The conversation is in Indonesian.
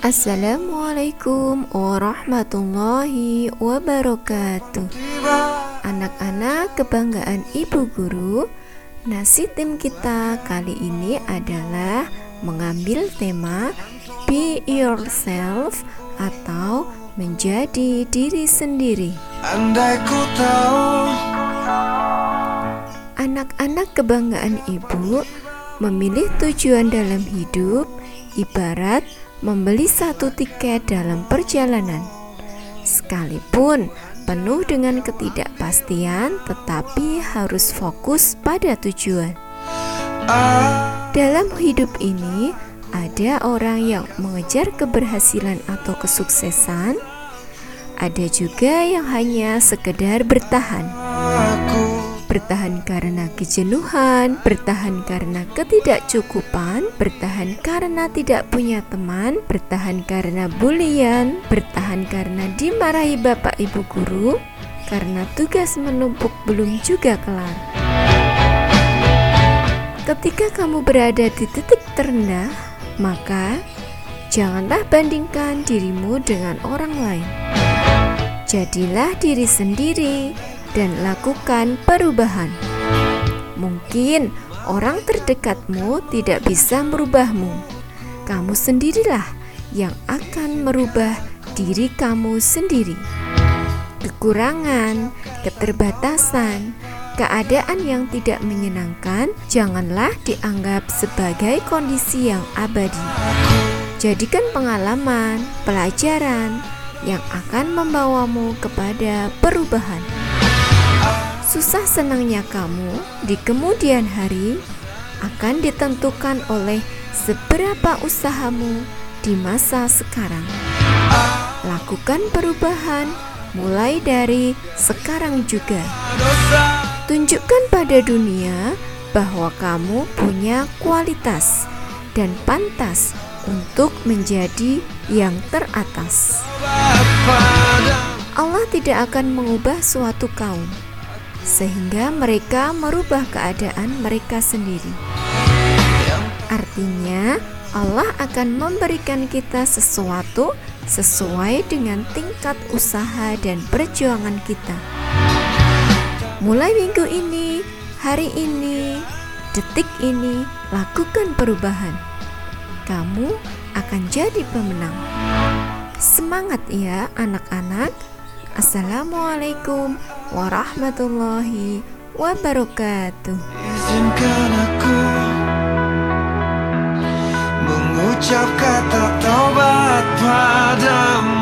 Assalamualaikum. Warahmatullahi wabarakatuh. Anak-anak kebanggaan ibu guru Nasi tim kita kali ini adalah mengambil tema Be yourself atau menjadi diri sendiri. Andai ku tahu. Anak-anak kebanggaan ibu memilih tujuan dalam hidup ibarat membeli satu tiket dalam perjalanan. Sekalipun penuh dengan ketidakpastian, tetapi harus fokus pada tujuan. Dalam hidup ini, ada orang yang mengejar keberhasilan atau kesuksesan, ada juga yang hanya sekedar bertahan bertahan karena kejenuhan, bertahan karena ketidakcukupan, bertahan karena tidak punya teman, bertahan karena bulian, bertahan karena dimarahi bapak ibu guru, karena tugas menumpuk belum juga kelar. Ketika kamu berada di titik terendah, maka janganlah bandingkan dirimu dengan orang lain. Jadilah diri sendiri dan lakukan perubahan. Mungkin orang terdekatmu tidak bisa merubahmu. Kamu sendirilah yang akan merubah diri kamu sendiri. Kekurangan, keterbatasan, keadaan yang tidak menyenangkan janganlah dianggap sebagai kondisi yang abadi. Jadikan pengalaman, pelajaran yang akan membawamu kepada perubahan. Susah senangnya kamu di kemudian hari akan ditentukan oleh seberapa usahamu di masa sekarang. Lakukan perubahan mulai dari sekarang juga. Tunjukkan pada dunia bahwa kamu punya kualitas dan pantas untuk menjadi yang teratas. Allah tidak akan mengubah suatu kaum sehingga mereka merubah keadaan mereka sendiri. Artinya, Allah akan memberikan kita sesuatu sesuai dengan tingkat usaha dan perjuangan kita. Mulai minggu ini, hari ini, detik ini, lakukan perubahan. Kamu akan jadi pemenang. Semangat ya, anak-anak! Assalamualaikum warahmatullahi wabarakatuh. Izinkan aku mengucap kata taubat padamu.